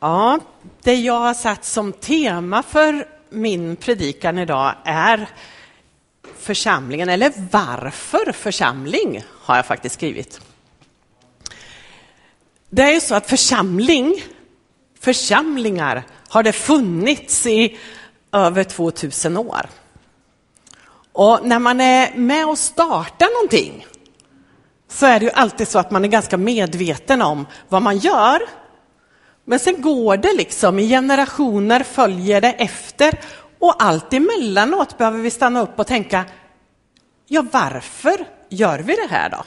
Ja, det jag har satt som tema för min predikan idag är församlingen, eller varför församling, har jag faktiskt skrivit. Det är ju så att församling, församlingar har det funnits i över 2000 år. Och när man är med och startar någonting så är det ju alltid så att man är ganska medveten om vad man gör. Men sen går det liksom i generationer, följer det efter och allt emellanåt behöver vi stanna upp och tänka, ja varför gör vi det här då?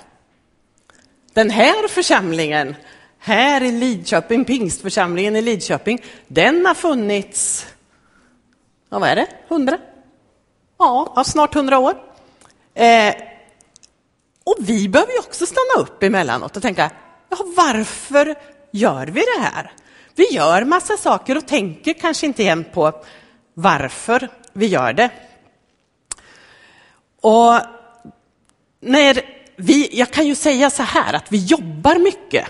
Den här församlingen, här i Lidköping, pingstförsamlingen i Lidköping, den har funnits, ja, vad är det, hundra? Ja, snart hundra år. Eh, och vi behöver ju också stanna upp emellanåt och tänka, ja, varför gör vi det här? Vi gör massa saker och tänker kanske inte igen på varför vi gör det. Och när vi, jag kan ju säga så här att vi jobbar mycket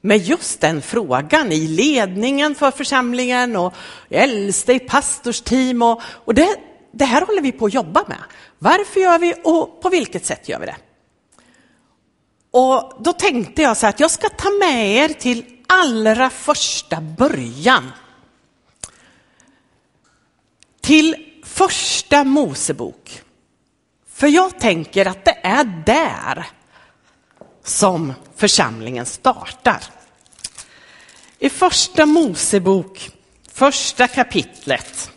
med just den frågan i ledningen för församlingen och äldste i pastorsteam och, och det, det här håller vi på att jobba med. Varför gör vi och på vilket sätt gör vi det? Och då tänkte jag så här att jag ska ta med er till allra första början. Till första Mosebok. För jag tänker att det är där som församlingen startar. I första Mosebok, första kapitlet,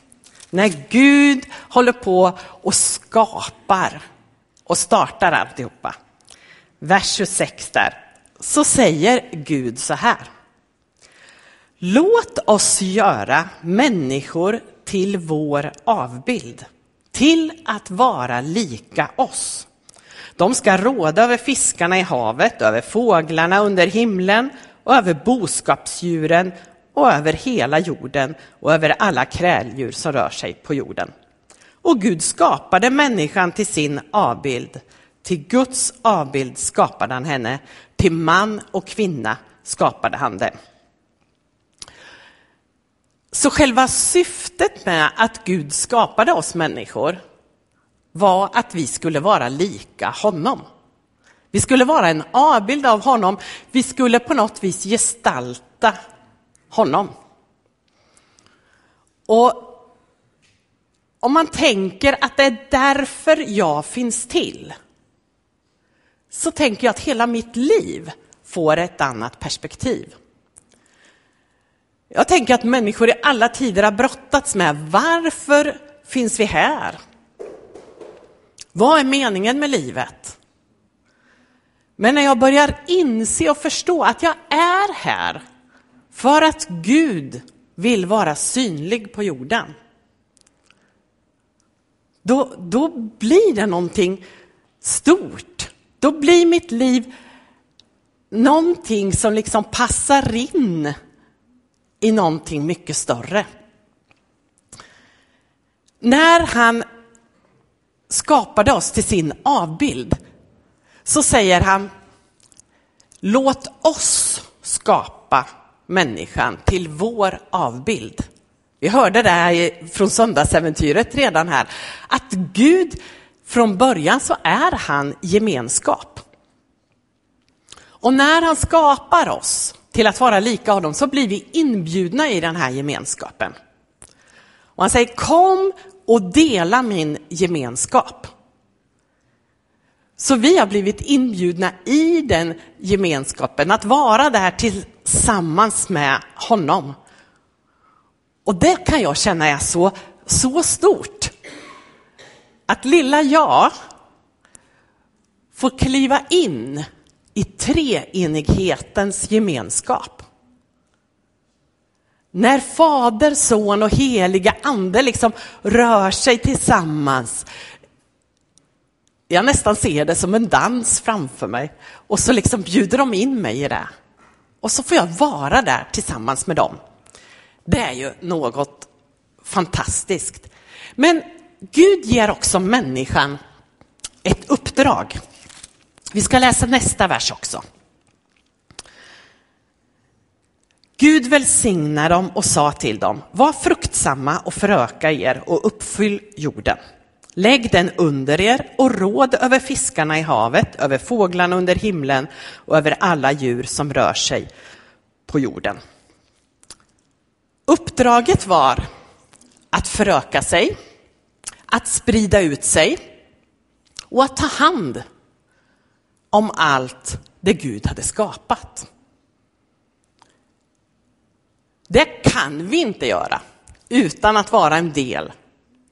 när Gud håller på och skapar och startar alltihopa. Vers 26 där, så säger Gud så här. Låt oss göra människor till vår avbild, till att vara lika oss. De ska råda över fiskarna i havet, över fåglarna under himlen och över boskapsdjuren och över hela jorden och över alla kräldjur som rör sig på jorden. Och Gud skapade människan till sin avbild. Till Guds avbild skapade han henne, till man och kvinna skapade han dem. Så själva syftet med att Gud skapade oss människor var att vi skulle vara lika honom. Vi skulle vara en avbild av honom. Vi skulle på något vis gestalta honom. Och om man tänker att det är därför jag finns till, så tänker jag att hela mitt liv får ett annat perspektiv. Jag tänker att människor i alla tider har brottats med varför finns vi här? Vad är meningen med livet? Men när jag börjar inse och förstå att jag är här för att Gud vill vara synlig på jorden. Då, då blir det någonting stort. Då blir mitt liv någonting som liksom passar in i någonting mycket större. När han skapade oss till sin avbild så säger han låt oss skapa människan till vår avbild. Vi hörde det från söndagsäventyret redan här, att Gud från början så är han gemenskap. Och när han skapar oss till att vara lika honom så blir vi inbjudna i den här gemenskapen. Och han säger kom och dela min gemenskap. Så vi har blivit inbjudna i den gemenskapen, att vara där tillsammans med honom. Och det kan jag känna är så, så stort. Att lilla jag får kliva in i treenighetens gemenskap. När Fader, Son och heliga Ande liksom rör sig tillsammans. Jag nästan ser det som en dans framför mig och så liksom bjuder de in mig i det. Och så får jag vara där tillsammans med dem. Det är ju något fantastiskt. Men Gud ger också människan ett uppdrag. Vi ska läsa nästa vers också. Gud välsignade dem och sa till dem, var fruktsamma och föröka er och uppfyll jorden. Lägg den under er och råd över fiskarna i havet, över fåglarna under himlen och över alla djur som rör sig på jorden. Uppdraget var att föröka sig, att sprida ut sig och att ta hand om allt det Gud hade skapat. Det kan vi inte göra utan att vara en del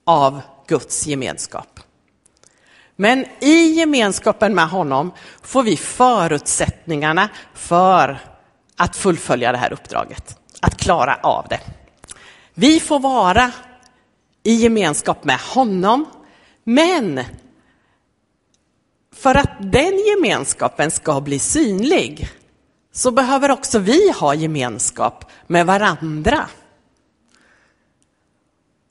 av Guds gemenskap. Men i gemenskapen med honom får vi förutsättningarna för att fullfölja det här uppdraget, att klara av det. Vi får vara i gemenskap med honom, men för att den gemenskapen ska bli synlig så behöver också vi ha gemenskap med varandra.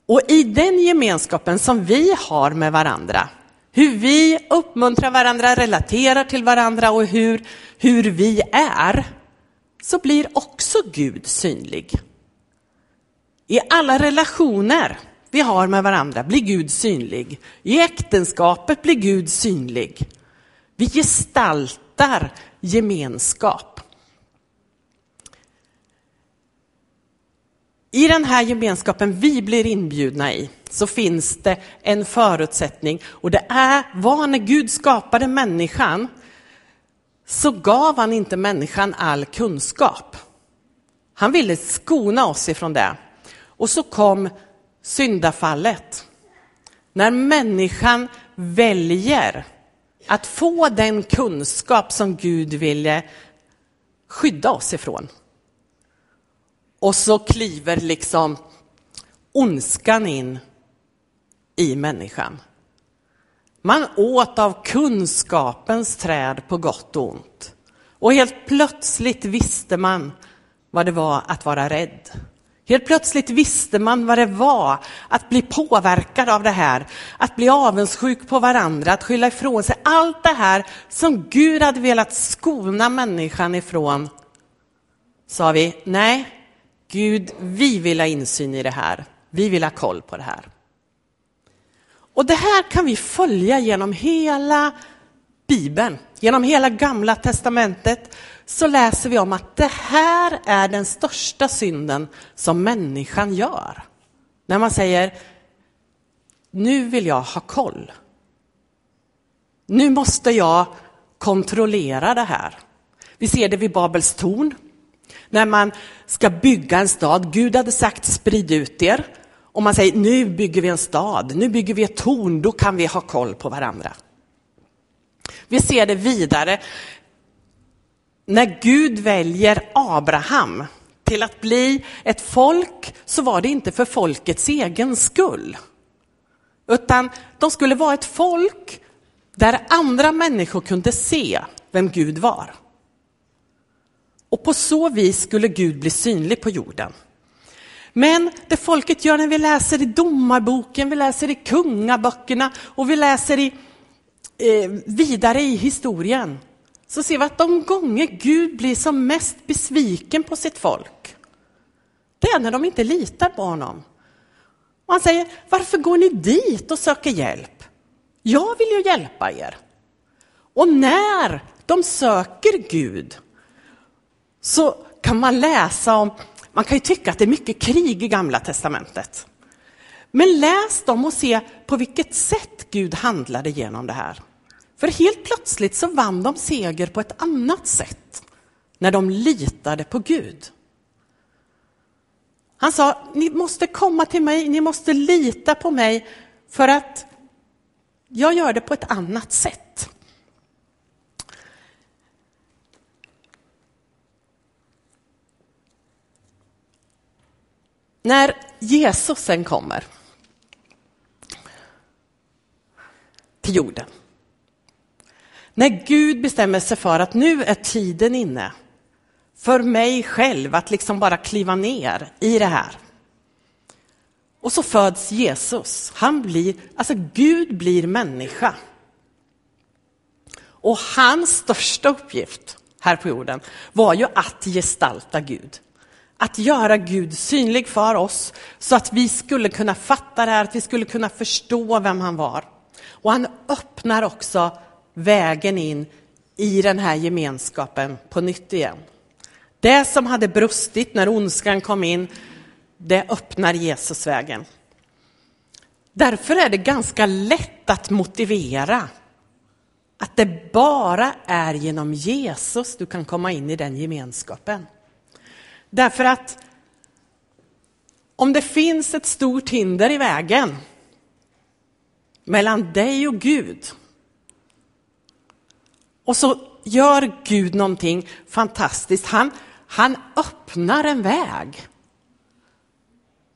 Och i den gemenskapen som vi har med varandra, hur vi uppmuntrar varandra, relaterar till varandra och hur, hur vi är, så blir också Gud synlig. I alla relationer vi har med varandra blir Gud synlig. I äktenskapet blir Gud synlig. Vi gestaltar gemenskap. I den här gemenskapen vi blir inbjudna i så finns det en förutsättning och det är, var när Gud skapade människan så gav han inte människan all kunskap. Han ville skona oss ifrån det. Och så kom syndafallet. När människan väljer att få den kunskap som Gud ville skydda oss ifrån. Och så kliver liksom ondskan in i människan. Man åt av kunskapens träd på gott och ont. Och helt plötsligt visste man vad det var att vara rädd. Helt plötsligt visste man vad det var att bli påverkad av det här, att bli avundsjuk på varandra, att skylla ifrån sig. Allt det här som Gud hade velat skona människan ifrån, sa vi, nej, Gud, vi vill ha insyn i det här. Vi vill ha koll på det här. Och det här kan vi följa genom hela Bibeln, genom hela gamla testamentet så läser vi om att det här är den största synden som människan gör. När man säger, nu vill jag ha koll. Nu måste jag kontrollera det här. Vi ser det vid Babels torn, när man ska bygga en stad. Gud hade sagt sprid ut er. Och man säger nu bygger vi en stad, nu bygger vi ett torn, då kan vi ha koll på varandra. Vi ser det vidare när Gud väljer Abraham till att bli ett folk så var det inte för folkets egen skull. Utan de skulle vara ett folk där andra människor kunde se vem Gud var. Och på så vis skulle Gud bli synlig på jorden. Men det folket gör när vi läser i domarboken, vi läser i kungaböckerna och vi läser i, eh, vidare i historien så ser vi att de gånger Gud blir som mest besviken på sitt folk, det är när de inte litar på honom. Och han säger, varför går ni dit och söker hjälp? Jag vill ju hjälpa er. Och när de söker Gud så kan man läsa om, man kan ju tycka att det är mycket krig i Gamla Testamentet. Men läs dem och se på vilket sätt Gud handlade genom det här. För helt plötsligt så vann de seger på ett annat sätt när de litade på Gud. Han sa, ni måste komma till mig, ni måste lita på mig för att jag gör det på ett annat sätt. När Jesus sen kommer till jorden när Gud bestämmer sig för att nu är tiden inne för mig själv att liksom bara kliva ner i det här. Och så föds Jesus. Han blir, alltså Gud blir människa. Och hans största uppgift här på jorden var ju att gestalta Gud. att göra Gud synlig för oss så att vi skulle kunna fatta det här, att vi skulle kunna förstå vem han var. Och han öppnar också vägen in i den här gemenskapen på nytt igen. Det som hade brustit när ondskan kom in, det öppnar Jesus vägen. Därför är det ganska lätt att motivera att det bara är genom Jesus du kan komma in i den gemenskapen. Därför att om det finns ett stort hinder i vägen mellan dig och Gud och så gör Gud någonting fantastiskt. Han, han öppnar en väg.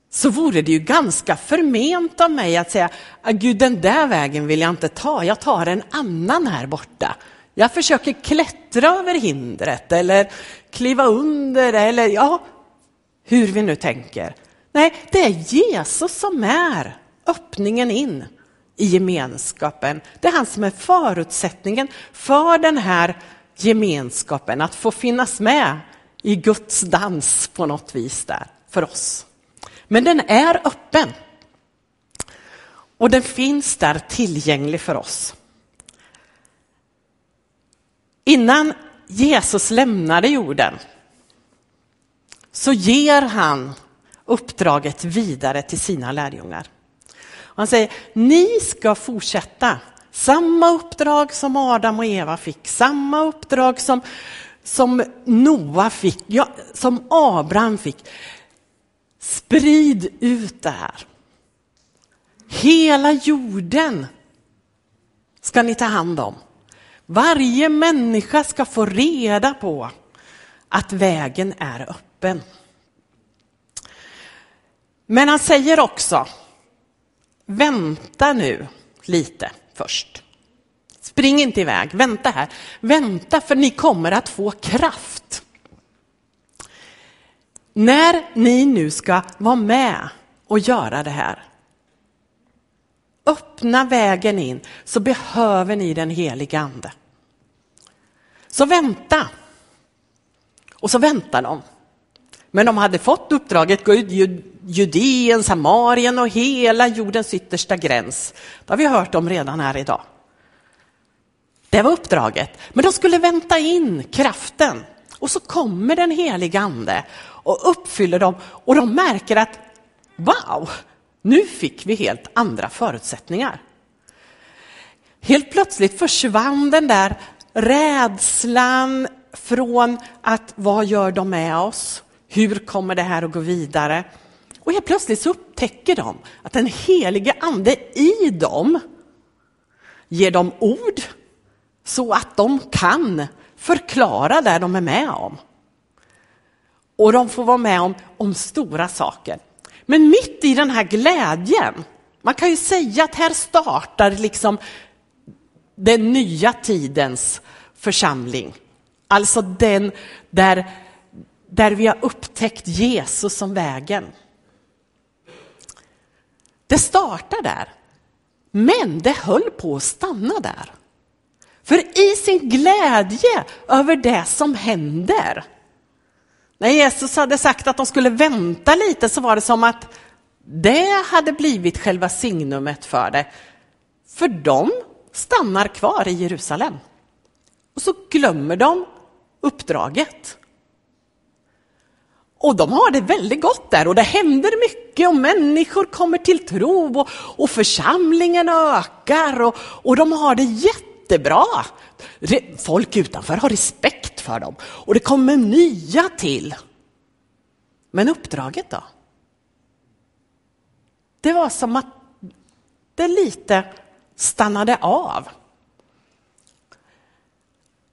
Så vore det ju ganska förment av mig att säga, ah, Gud den där vägen vill jag inte ta, jag tar en annan här borta. Jag försöker klättra över hindret eller kliva under eller ja, hur vi nu tänker. Nej, det är Jesus som är öppningen in i gemenskapen. Det är han som är förutsättningen för den här gemenskapen, att få finnas med i Guds dans på något vis där för oss. Men den är öppen. Och den finns där tillgänglig för oss. Innan Jesus lämnade jorden så ger han uppdraget vidare till sina lärjungar. Han säger, ni ska fortsätta samma uppdrag som Adam och Eva fick, samma uppdrag som, som Noa fick, ja, som Abraham fick. Sprid ut det här. Hela jorden ska ni ta hand om. Varje människa ska få reda på att vägen är öppen. Men han säger också, vänta nu lite först. Spring inte iväg, vänta här. Vänta för ni kommer att få kraft. När ni nu ska vara med och göra det här, öppna vägen in, så behöver ni den helige Ande. Så vänta. Och så väntar de. Men de hade fått uppdraget gå ut Judeen, Samarien och hela jordens yttersta gräns. Det har vi hört om redan här idag. Det var uppdraget. Men de skulle vänta in kraften. Och så kommer den heliga ande och uppfyller dem och de märker att wow, nu fick vi helt andra förutsättningar. Helt plötsligt försvann den där rädslan från att vad gör de med oss? Hur kommer det här att gå vidare? Och helt plötsligt så upptäcker de att den helige ande i dem ger dem ord så att de kan förklara det de är med om. Och de får vara med om, om stora saker. Men mitt i den här glädjen, man kan ju säga att här startar liksom den nya tidens församling. Alltså den där, där vi har upptäckt Jesus som vägen. Det startar där, men det höll på att stanna där. För i sin glädje över det som händer, när Jesus hade sagt att de skulle vänta lite så var det som att det hade blivit själva signumet för det. För de stannar kvar i Jerusalem. Och så glömmer de uppdraget. Och de har det väldigt gott där och det händer mycket och människor kommer till tro och, och församlingen ökar och, och de har det jättebra. Folk utanför har respekt för dem och det kommer nya till. Men uppdraget då? Det var som att det lite stannade av.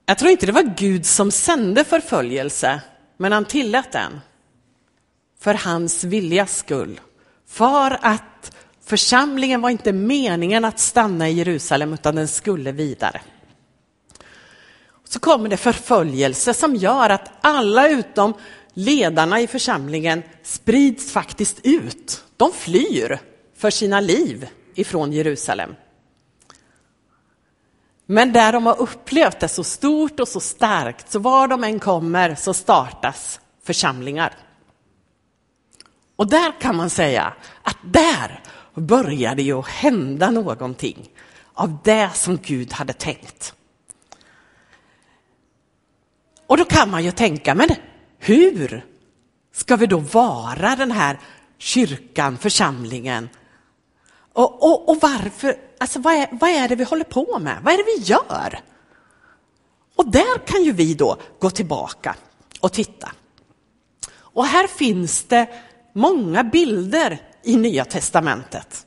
Jag tror inte det var Gud som sände förföljelse, men han tillät den för hans viljas skull. För att församlingen var inte meningen att stanna i Jerusalem, utan den skulle vidare. Så kommer det förföljelse som gör att alla utom ledarna i församlingen sprids faktiskt ut. De flyr för sina liv ifrån Jerusalem. Men där de har upplevt det så stort och så starkt, så var de än kommer så startas församlingar. Och där kan man säga att där började ju hända någonting av det som Gud hade tänkt. Och då kan man ju tänka, men hur ska vi då vara den här kyrkan, församlingen? Och, och, och varför, alltså vad är, vad är det vi håller på med? Vad är det vi gör? Och där kan ju vi då gå tillbaka och titta. Och här finns det många bilder i Nya testamentet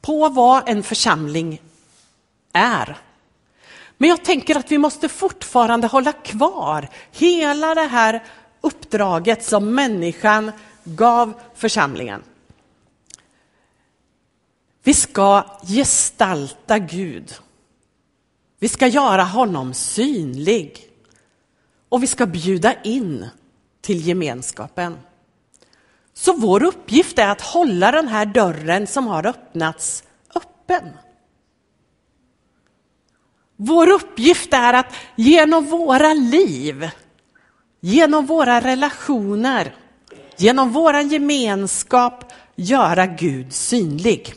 på vad en församling är. Men jag tänker att vi måste fortfarande hålla kvar hela det här uppdraget som människan gav församlingen. Vi ska gestalta Gud. Vi ska göra honom synlig. Och vi ska bjuda in till gemenskapen. Så vår uppgift är att hålla den här dörren som har öppnats öppen. Vår uppgift är att genom våra liv, genom våra relationer, genom vår gemenskap göra Gud synlig.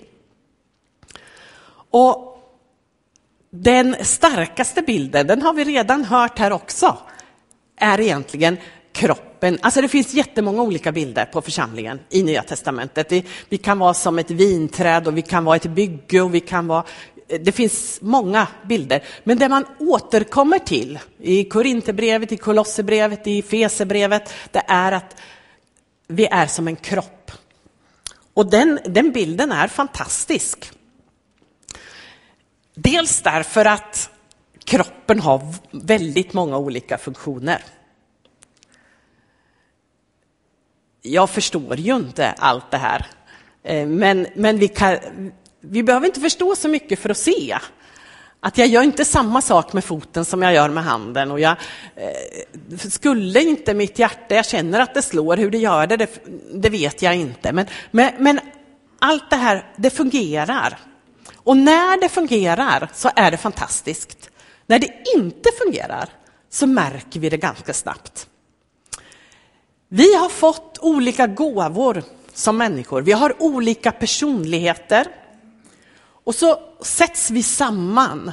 Och den starkaste bilden, den har vi redan hört här också, är egentligen kroppen. Alltså det finns jättemånga olika bilder på församlingen i Nya Testamentet. Det, vi kan vara som ett vinträd och vi kan vara ett bygge och vi kan vara eh, det finns många bilder, men det man återkommer till i Korinthierbrevet, i Kolosserbrevet, i Fesebrevet, det är att vi är som en kropp. Och den, den bilden är fantastisk. Dels därför att kroppen har väldigt många olika funktioner. Jag förstår ju inte allt det här, eh, men, men vi, kan, vi behöver inte förstå så mycket för att se att jag gör inte samma sak med foten som jag gör med handen. Och jag, eh, skulle inte mitt hjärta, jag känner att det slår, hur det gör det, det, det vet jag inte. Men, men, men, allt det här, det fungerar. Och när det fungerar så är det fantastiskt. När det inte fungerar så märker vi det ganska snabbt. Vi har fått olika gåvor som människor. Vi har olika personligheter. Och så sätts vi samman.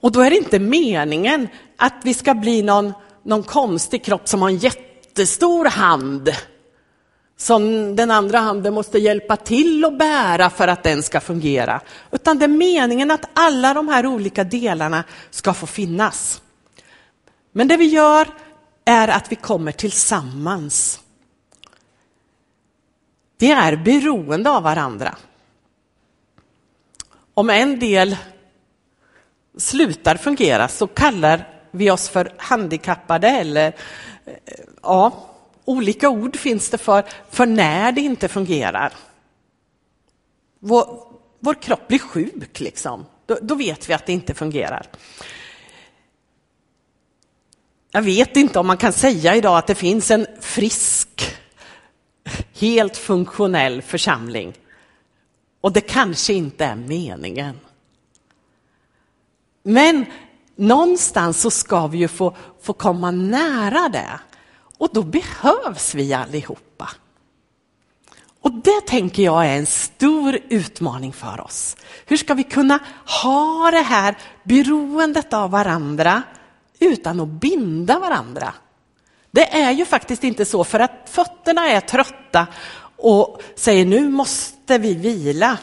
Och då är det inte meningen att vi ska bli någon, någon konstig kropp som har en jättestor hand som den andra handen måste hjälpa till att bära för att den ska fungera. Utan det är meningen att alla de här olika delarna ska få finnas. Men det vi gör är att vi kommer tillsammans. Vi är beroende av varandra. Om en del slutar fungera så kallar vi oss för handikappade eller eh, ja, olika ord finns det för, för när det inte fungerar. Vår, vår kropp blir sjuk, liksom. Då, då vet vi att det inte fungerar. Jag vet inte om man kan säga idag att det finns en frisk, helt funktionell församling. Och det kanske inte är meningen. Men någonstans så ska vi ju få, få komma nära det. Och då behövs vi allihopa. Och det tänker jag är en stor utmaning för oss. Hur ska vi kunna ha det här beroendet av varandra utan att binda varandra? Det är ju faktiskt inte så, för att fötterna är trötta och säger nu måste vi vila.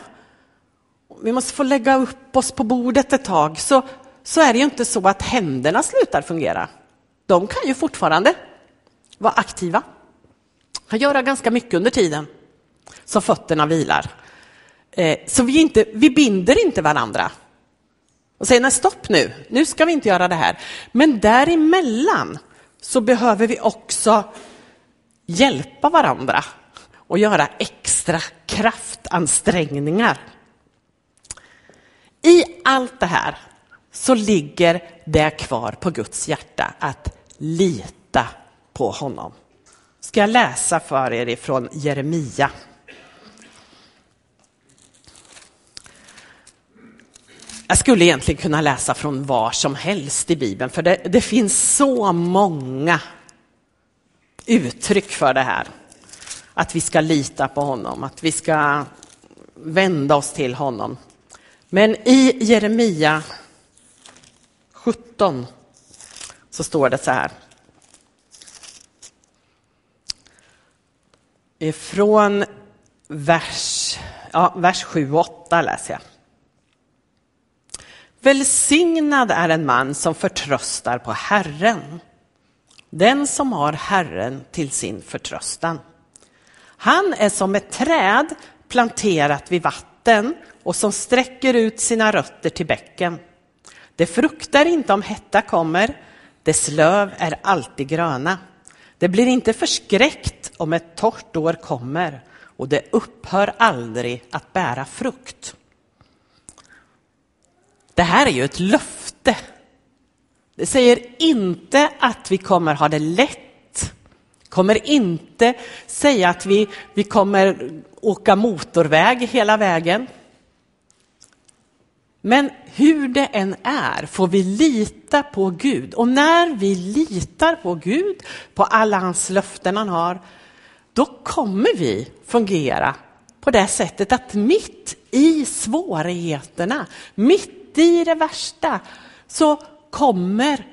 Vi måste få lägga upp oss på bordet ett tag. Så, så är det ju inte så att händerna slutar fungera. De kan ju fortfarande vara aktiva. Kan göra ganska mycket under tiden som fötterna vilar. Eh, så vi, inte, vi binder inte varandra och säger nej stopp nu, nu ska vi inte göra det här. Men däremellan så behöver vi också hjälpa varandra och göra extra kraftansträngningar. I allt det här så ligger det kvar på Guds hjärta att lita på honom. Ska jag läsa för er ifrån Jeremia. Jag skulle egentligen kunna läsa från var som helst i Bibeln, för det, det finns så många uttryck för det här. att vi ska lita på honom, att vi ska vända oss till honom. Men i Jeremia 17 så står det så här. Från vers, ja, vers 7 och 8 läser jag. Välsignad är en man som förtröstar på Herren, den som har Herren till sin förtröstan. Han är som ett träd planterat vid vatten och som sträcker ut sina rötter till bäcken. Det fruktar inte om hetta kommer, dess löv är alltid gröna. Det blir inte förskräckt om ett torrt år kommer och det upphör aldrig att bära frukt. Det här är ju ett löfte. Det säger inte att vi kommer ha det lätt. Kommer inte säga att vi, vi kommer åka motorväg hela vägen. Men hur det än är får vi lita på Gud. Och när vi litar på Gud, på alla hans löften han har, då kommer vi fungera på det sättet att mitt i svårigheterna, mitt i det värsta, så kommer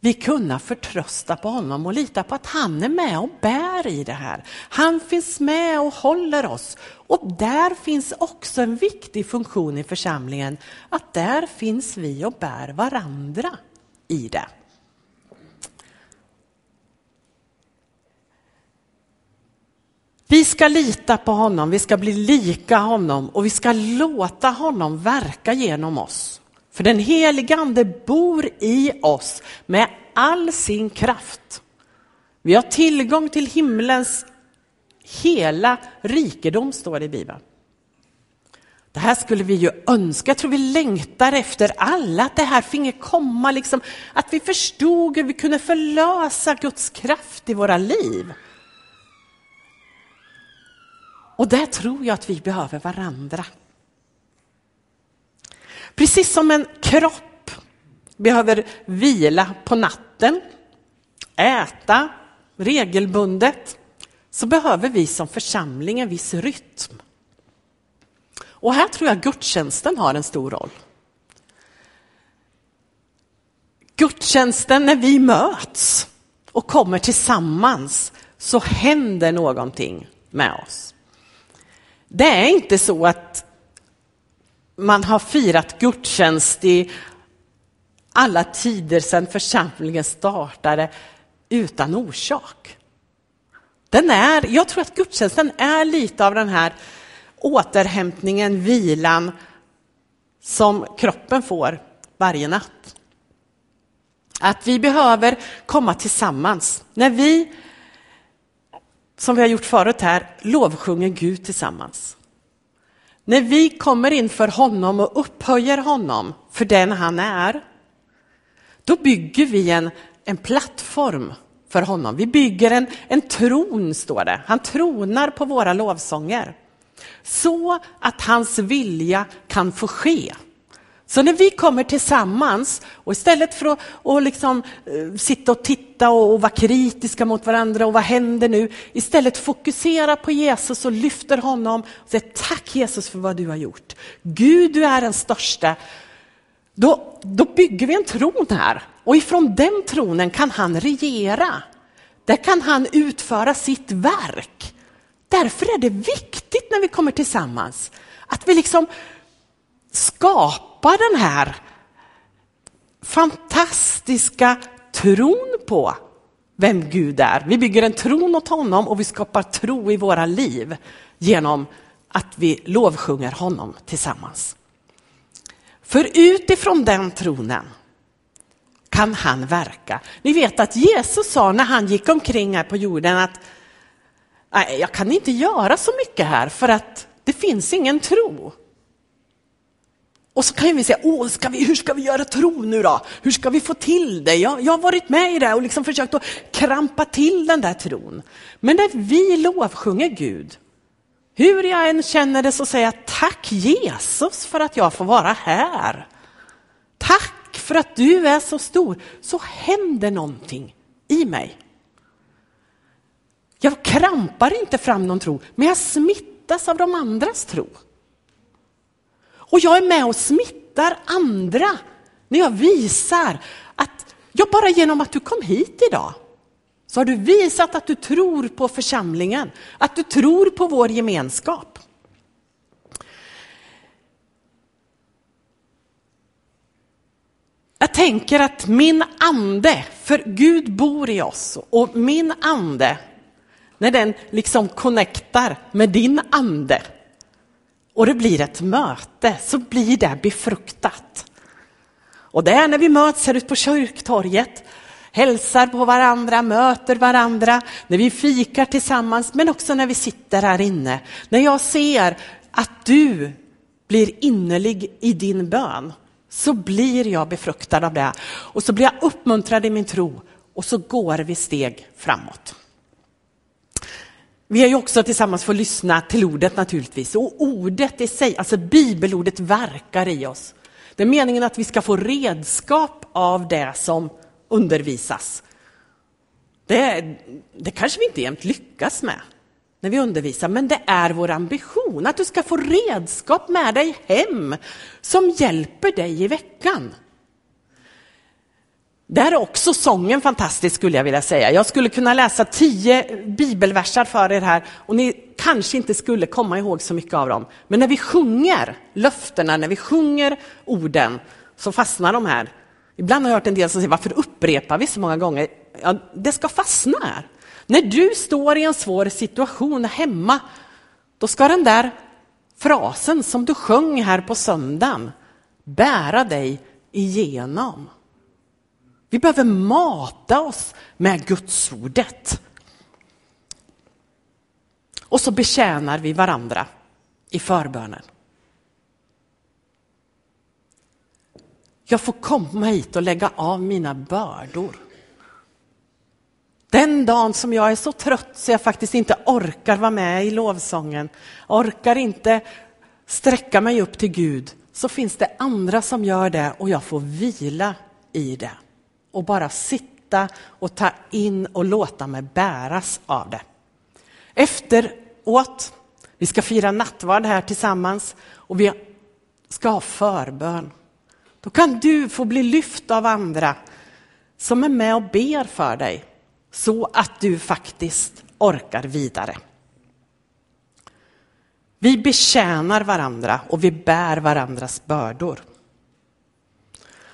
vi kunna förtrösta på honom och lita på att han är med och bär i det här. Han finns med och håller oss. Och där finns också en viktig funktion i församlingen, att där finns vi och bär varandra i det. Vi ska lita på honom, vi ska bli lika honom och vi ska låta honom verka genom oss. För den helige Ande bor i oss med all sin kraft. Vi har tillgång till himlens hela rikedom, står det i Bibeln. Det här skulle vi ju önska, jag tror vi längtar efter alla, att det här finge komma, liksom, att vi förstod hur vi kunde förlösa Guds kraft i våra liv. Och där tror jag att vi behöver varandra. Precis som en kropp behöver vila på natten, äta regelbundet, så behöver vi som församling en viss rytm. Och här tror jag gudstjänsten har en stor roll. Gudstjänsten, när vi möts och kommer tillsammans, så händer någonting med oss. Det är inte så att man har firat gudstjänst i alla tider sedan församlingen startade utan orsak. Den är, jag tror att gudstjänsten är lite av den här återhämtningen, vilan som kroppen får varje natt. Att vi behöver komma tillsammans. När vi, som vi har gjort förut här, lovsjunger Gud tillsammans. När vi kommer inför honom och upphöjer honom för den han är, då bygger vi en, en plattform för honom. Vi bygger en, en tron, står det. Han tronar på våra lovsånger. Så att hans vilja kan få ske. Så när vi kommer tillsammans och istället för att och liksom, eh, sitta och titta och, och vara kritiska mot varandra och vad händer nu? Istället fokusera på Jesus och lyfter honom och säger tack Jesus för vad du har gjort. Gud, du är den största. Då, då bygger vi en tron här och ifrån den tronen kan han regera. Där kan han utföra sitt verk. Därför är det viktigt när vi kommer tillsammans att vi liksom skapar den här fantastiska tron på vem Gud är. Vi bygger en tron åt honom och vi skapar tro i våra liv genom att vi lovsjunger honom tillsammans. För utifrån den tronen kan han verka. Ni vet att Jesus sa när han gick omkring här på jorden att jag kan inte göra så mycket här för att det finns ingen tro. Och så kan vi säga, Åh, ska vi, hur ska vi göra tro nu då? Hur ska vi få till det? Jag, jag har varit med i det och liksom försökt att krampa till den där tron. Men när vi lovsjunger Gud, hur jag än känner det så säger jag tack Jesus för att jag får vara här. Tack för att du är så stor. Så händer någonting i mig. Jag krampar inte fram någon tro, men jag smittas av de andras tro. Och jag är med och smittar andra när jag visar att, ja bara genom att du kom hit idag, så har du visat att du tror på församlingen, att du tror på vår gemenskap. Jag tänker att min ande, för Gud bor i oss och min ande, när den liksom connectar med din ande och det blir ett möte så blir det befruktat. Och det är när vi möts här ute på kyrktorget, hälsar på varandra, möter varandra, när vi fikar tillsammans, men också när vi sitter här inne. När jag ser att du blir innerlig i din bön så blir jag befruktad av det och så blir jag uppmuntrad i min tro och så går vi steg framåt. Vi har ju också tillsammans fått lyssna till ordet naturligtvis och ordet i sig, alltså bibelordet verkar i oss. Det är meningen att vi ska få redskap av det som undervisas. Det, det kanske vi inte jämt lyckas med när vi undervisar, men det är vår ambition att du ska få redskap med dig hem som hjälper dig i veckan. Där är också sången fantastisk skulle jag vilja säga. Jag skulle kunna läsa tio bibelversar för er här och ni kanske inte skulle komma ihåg så mycket av dem. Men när vi sjunger löftena, när vi sjunger orden så fastnar de här. Ibland har jag hört en del som säger varför upprepar vi så många gånger? Ja, det ska fastna här. När du står i en svår situation hemma, då ska den där frasen som du sjöng här på söndagen bära dig igenom. Vi behöver mata oss med Gudsordet. Och så betjänar vi varandra i förbönen. Jag får komma hit och lägga av mina bördor. Den dagen som jag är så trött så jag faktiskt inte orkar vara med i lovsången, orkar inte sträcka mig upp till Gud, så finns det andra som gör det och jag får vila i det och bara sitta och ta in och låta mig bäras av det. Efteråt, vi ska fira nattvard här tillsammans och vi ska ha förbön. Då kan du få bli lyft av andra som är med och ber för dig så att du faktiskt orkar vidare. Vi betjänar varandra och vi bär varandras bördor.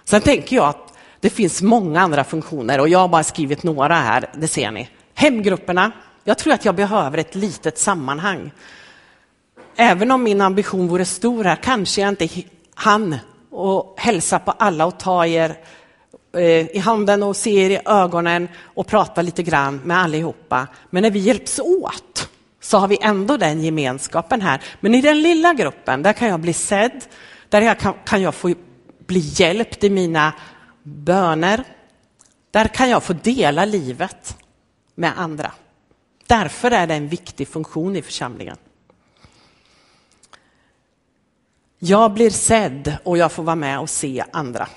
Sen tänker jag att det finns många andra funktioner och jag har bara skrivit några här, det ser ni. Hemgrupperna. Jag tror att jag behöver ett litet sammanhang. Även om min ambition vore stor här kanske jag inte hann och hälsa på alla och ta er eh, i handen och se er i ögonen och prata lite grann med allihopa. Men när vi hjälps åt så har vi ändå den gemenskapen här. Men i den lilla gruppen, där kan jag bli sedd, där jag kan, kan jag få bli hjälpt i mina böner. Där kan jag få dela livet med andra. Därför är det en viktig funktion i församlingen. Jag blir sedd och jag får vara med och se andra.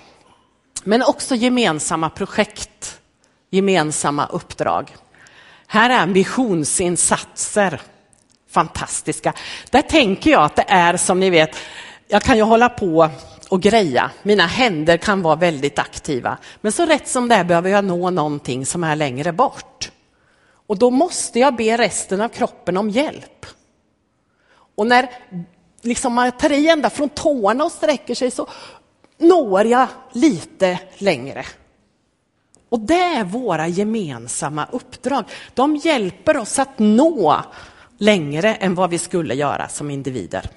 Men också gemensamma projekt, gemensamma uppdrag. Här är missionsinsatser fantastiska. Där tänker jag att det är som ni vet, jag kan ju hålla på och greja. Mina händer kan vara väldigt aktiva. Men så rätt som det är behöver jag nå någonting som är längre bort. Och då måste jag be resten av kroppen om hjälp. Och när liksom man tar i ända från tårna och sträcker sig så når jag lite längre. Och det är våra gemensamma uppdrag. De hjälper oss att nå längre än vad vi skulle göra som individer.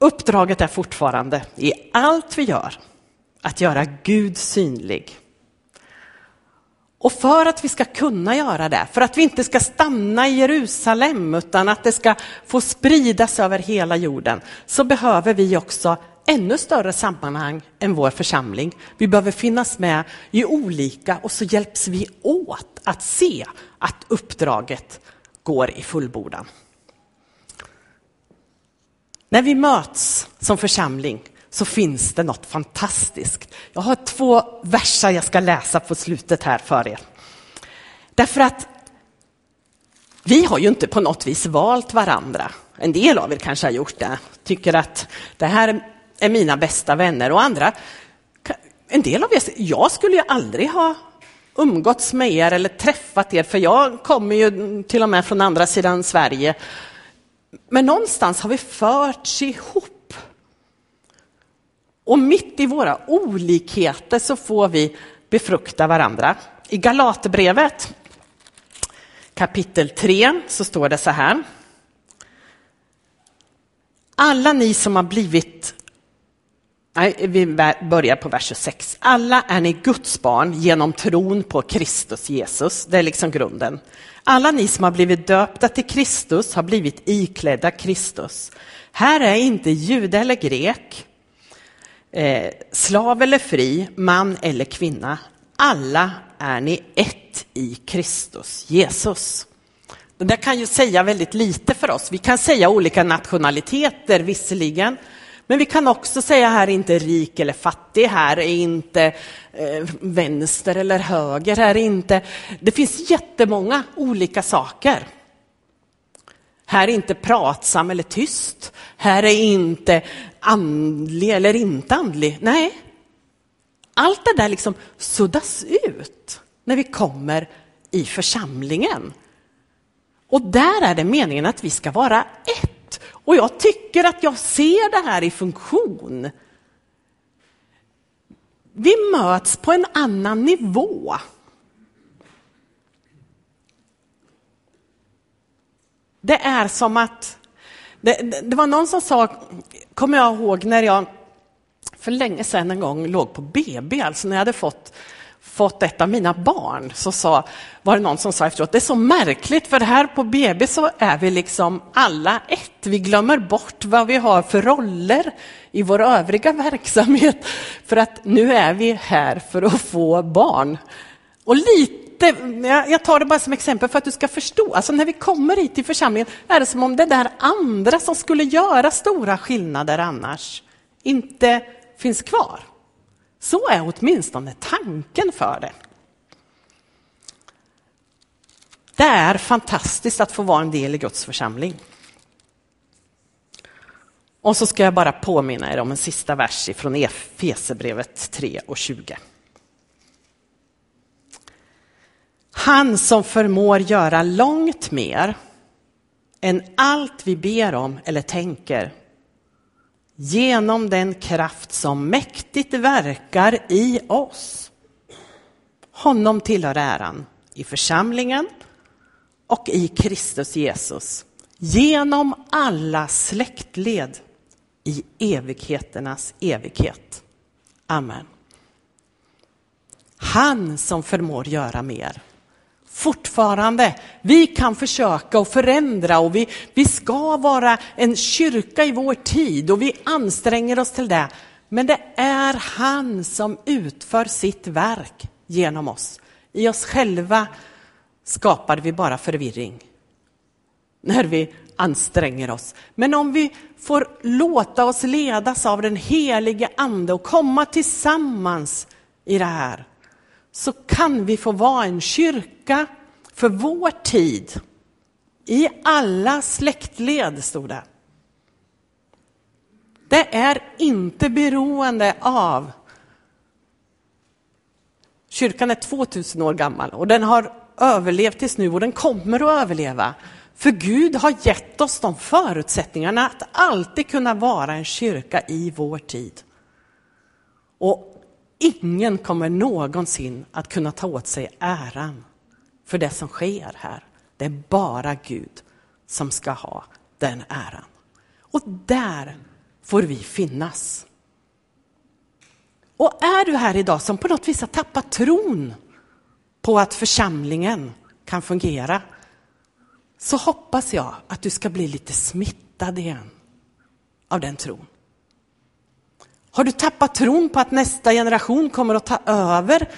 Uppdraget är fortfarande i allt vi gör att göra Gud synlig. Och för att vi ska kunna göra det, för att vi inte ska stanna i Jerusalem utan att det ska få spridas över hela jorden, så behöver vi också ännu större sammanhang än vår församling. Vi behöver finnas med i olika och så hjälps vi åt att se att uppdraget går i fullbordan. När vi möts som församling så finns det något fantastiskt. Jag har två verser jag ska läsa på slutet här för er. Därför att vi har ju inte på något vis valt varandra. En del av er kanske har gjort det, tycker att det här är mina bästa vänner och andra. En del av er, jag skulle ju aldrig ha umgåtts med er eller träffat er, för jag kommer ju till och med från andra sidan Sverige. Men någonstans har vi förts ihop. Och mitt i våra olikheter så får vi befrukta varandra. I Galaterbrevet kapitel 3 så står det så här. Alla ni som har blivit Nej, vi börjar på vers 26. Alla är ni Guds barn genom tron på Kristus Jesus. Det är liksom grunden. Alla ni som har blivit döpta till Kristus har blivit iklädda Kristus. Här är inte jude eller grek, eh, slav eller fri, man eller kvinna. Alla är ni ett i Kristus Jesus. Det där kan ju säga väldigt lite för oss. Vi kan säga olika nationaliteter visserligen, men vi kan också säga här är inte rik eller fattig, här är inte eh, vänster eller höger, här är inte... Det finns jättemånga olika saker. Här är inte pratsam eller tyst, här är inte andlig eller inte andlig. Nej, allt det där liksom suddas ut när vi kommer i församlingen. Och där är det meningen att vi ska vara ett. Och jag tycker att jag ser det här i funktion. Vi möts på en annan nivå. Det är som att, det, det, var någon som sa, kommer jag ihåg när jag för länge sedan en gång låg på BB, alltså när jag hade fått fått ett av mina barn, så sa, var det någon som sa efteråt, det är så märkligt för här på BB så är vi liksom alla ett. Vi glömmer bort vad vi har för roller i vår övriga verksamhet, för att nu är vi här för att få barn. Och lite, jag tar det bara som exempel för att du ska förstå, alltså när vi kommer hit till församlingen är det som om det där andra som skulle göra stora skillnader annars inte finns kvar. Så är åtminstone tanken för det. Det är fantastiskt att få vara en del i Guds församling. Och så ska jag bara påminna er om en sista vers från Efesebrevet 3 och 20. Han som förmår göra långt mer än allt vi ber om eller tänker genom den kraft som mäktigt verkar i oss. Honom tillhör äran i församlingen och i Kristus Jesus genom alla släktled i evigheternas evighet. Amen. Han som förmår göra mer fortfarande. Vi kan försöka och förändra och vi, vi ska vara en kyrka i vår tid och vi anstränger oss till det. Men det är han som utför sitt verk genom oss. I oss själva skapar vi bara förvirring när vi anstränger oss. Men om vi får låta oss ledas av den helige Ande och komma tillsammans i det här, så kan vi få vara en kyrka för vår tid. I alla släktled, stod det. Det är inte beroende av... Kyrkan är 2000 år gammal och den har överlevt tills nu och den kommer att överleva. För Gud har gett oss de förutsättningarna att alltid kunna vara en kyrka i vår tid. Och Ingen kommer någonsin att kunna ta åt sig äran för det som sker här. Det är bara Gud som ska ha den äran. Och där får vi finnas. Och är du här idag som på något vis har tappat tron på att församlingen kan fungera, så hoppas jag att du ska bli lite smittad igen av den tron. Har du tappat tron på att nästa generation kommer att ta över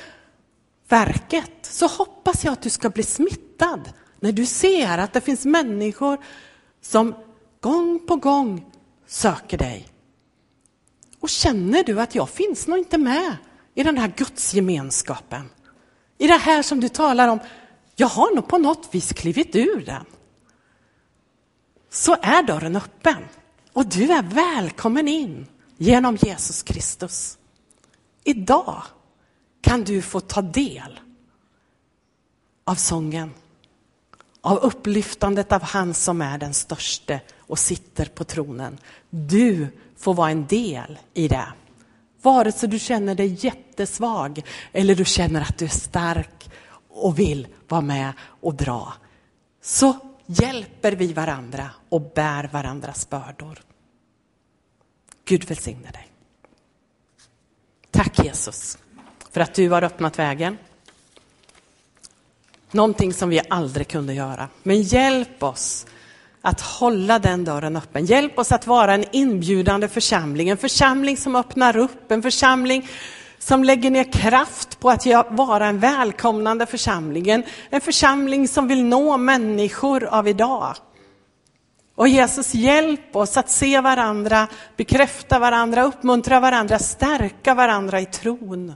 verket så hoppas jag att du ska bli smittad när du ser att det finns människor som gång på gång söker dig. Och känner du att jag finns nog inte med i den här gudsgemenskapen? I det här som du talar om, jag har nog på något vis klivit ur den. Så är dörren öppen och du är välkommen in genom Jesus Kristus. Idag kan du få ta del av sången, av upplyftandet av han som är den störste och sitter på tronen. Du får vara en del i det. Vare sig du känner dig jättesvag eller du känner att du är stark och vill vara med och dra. Så hjälper vi varandra och bär varandras bördor. Gud välsigne dig. Tack Jesus för att du har öppnat vägen. Någonting som vi aldrig kunde göra. Men hjälp oss att hålla den dörren öppen. Hjälp oss att vara en inbjudande församling, en församling som öppnar upp, en församling som lägger ner kraft på att vara en välkomnande församling, en, församling som vill nå människor av idag. Och Jesus, hjälp oss att se varandra, bekräfta varandra, uppmuntra varandra, stärka varandra i tron.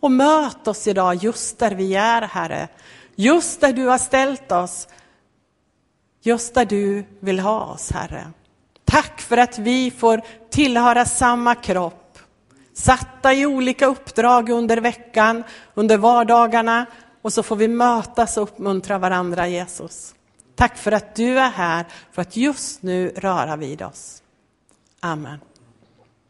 Och möt oss idag just där vi är, Herre. Just där du har ställt oss. Just där du vill ha oss, Herre. Tack för att vi får tillhöra samma kropp. Satta i olika uppdrag under veckan, under vardagarna. Och så får vi mötas och uppmuntra varandra, Jesus. Tack för att du är här, för att just nu röra vid oss. Amen.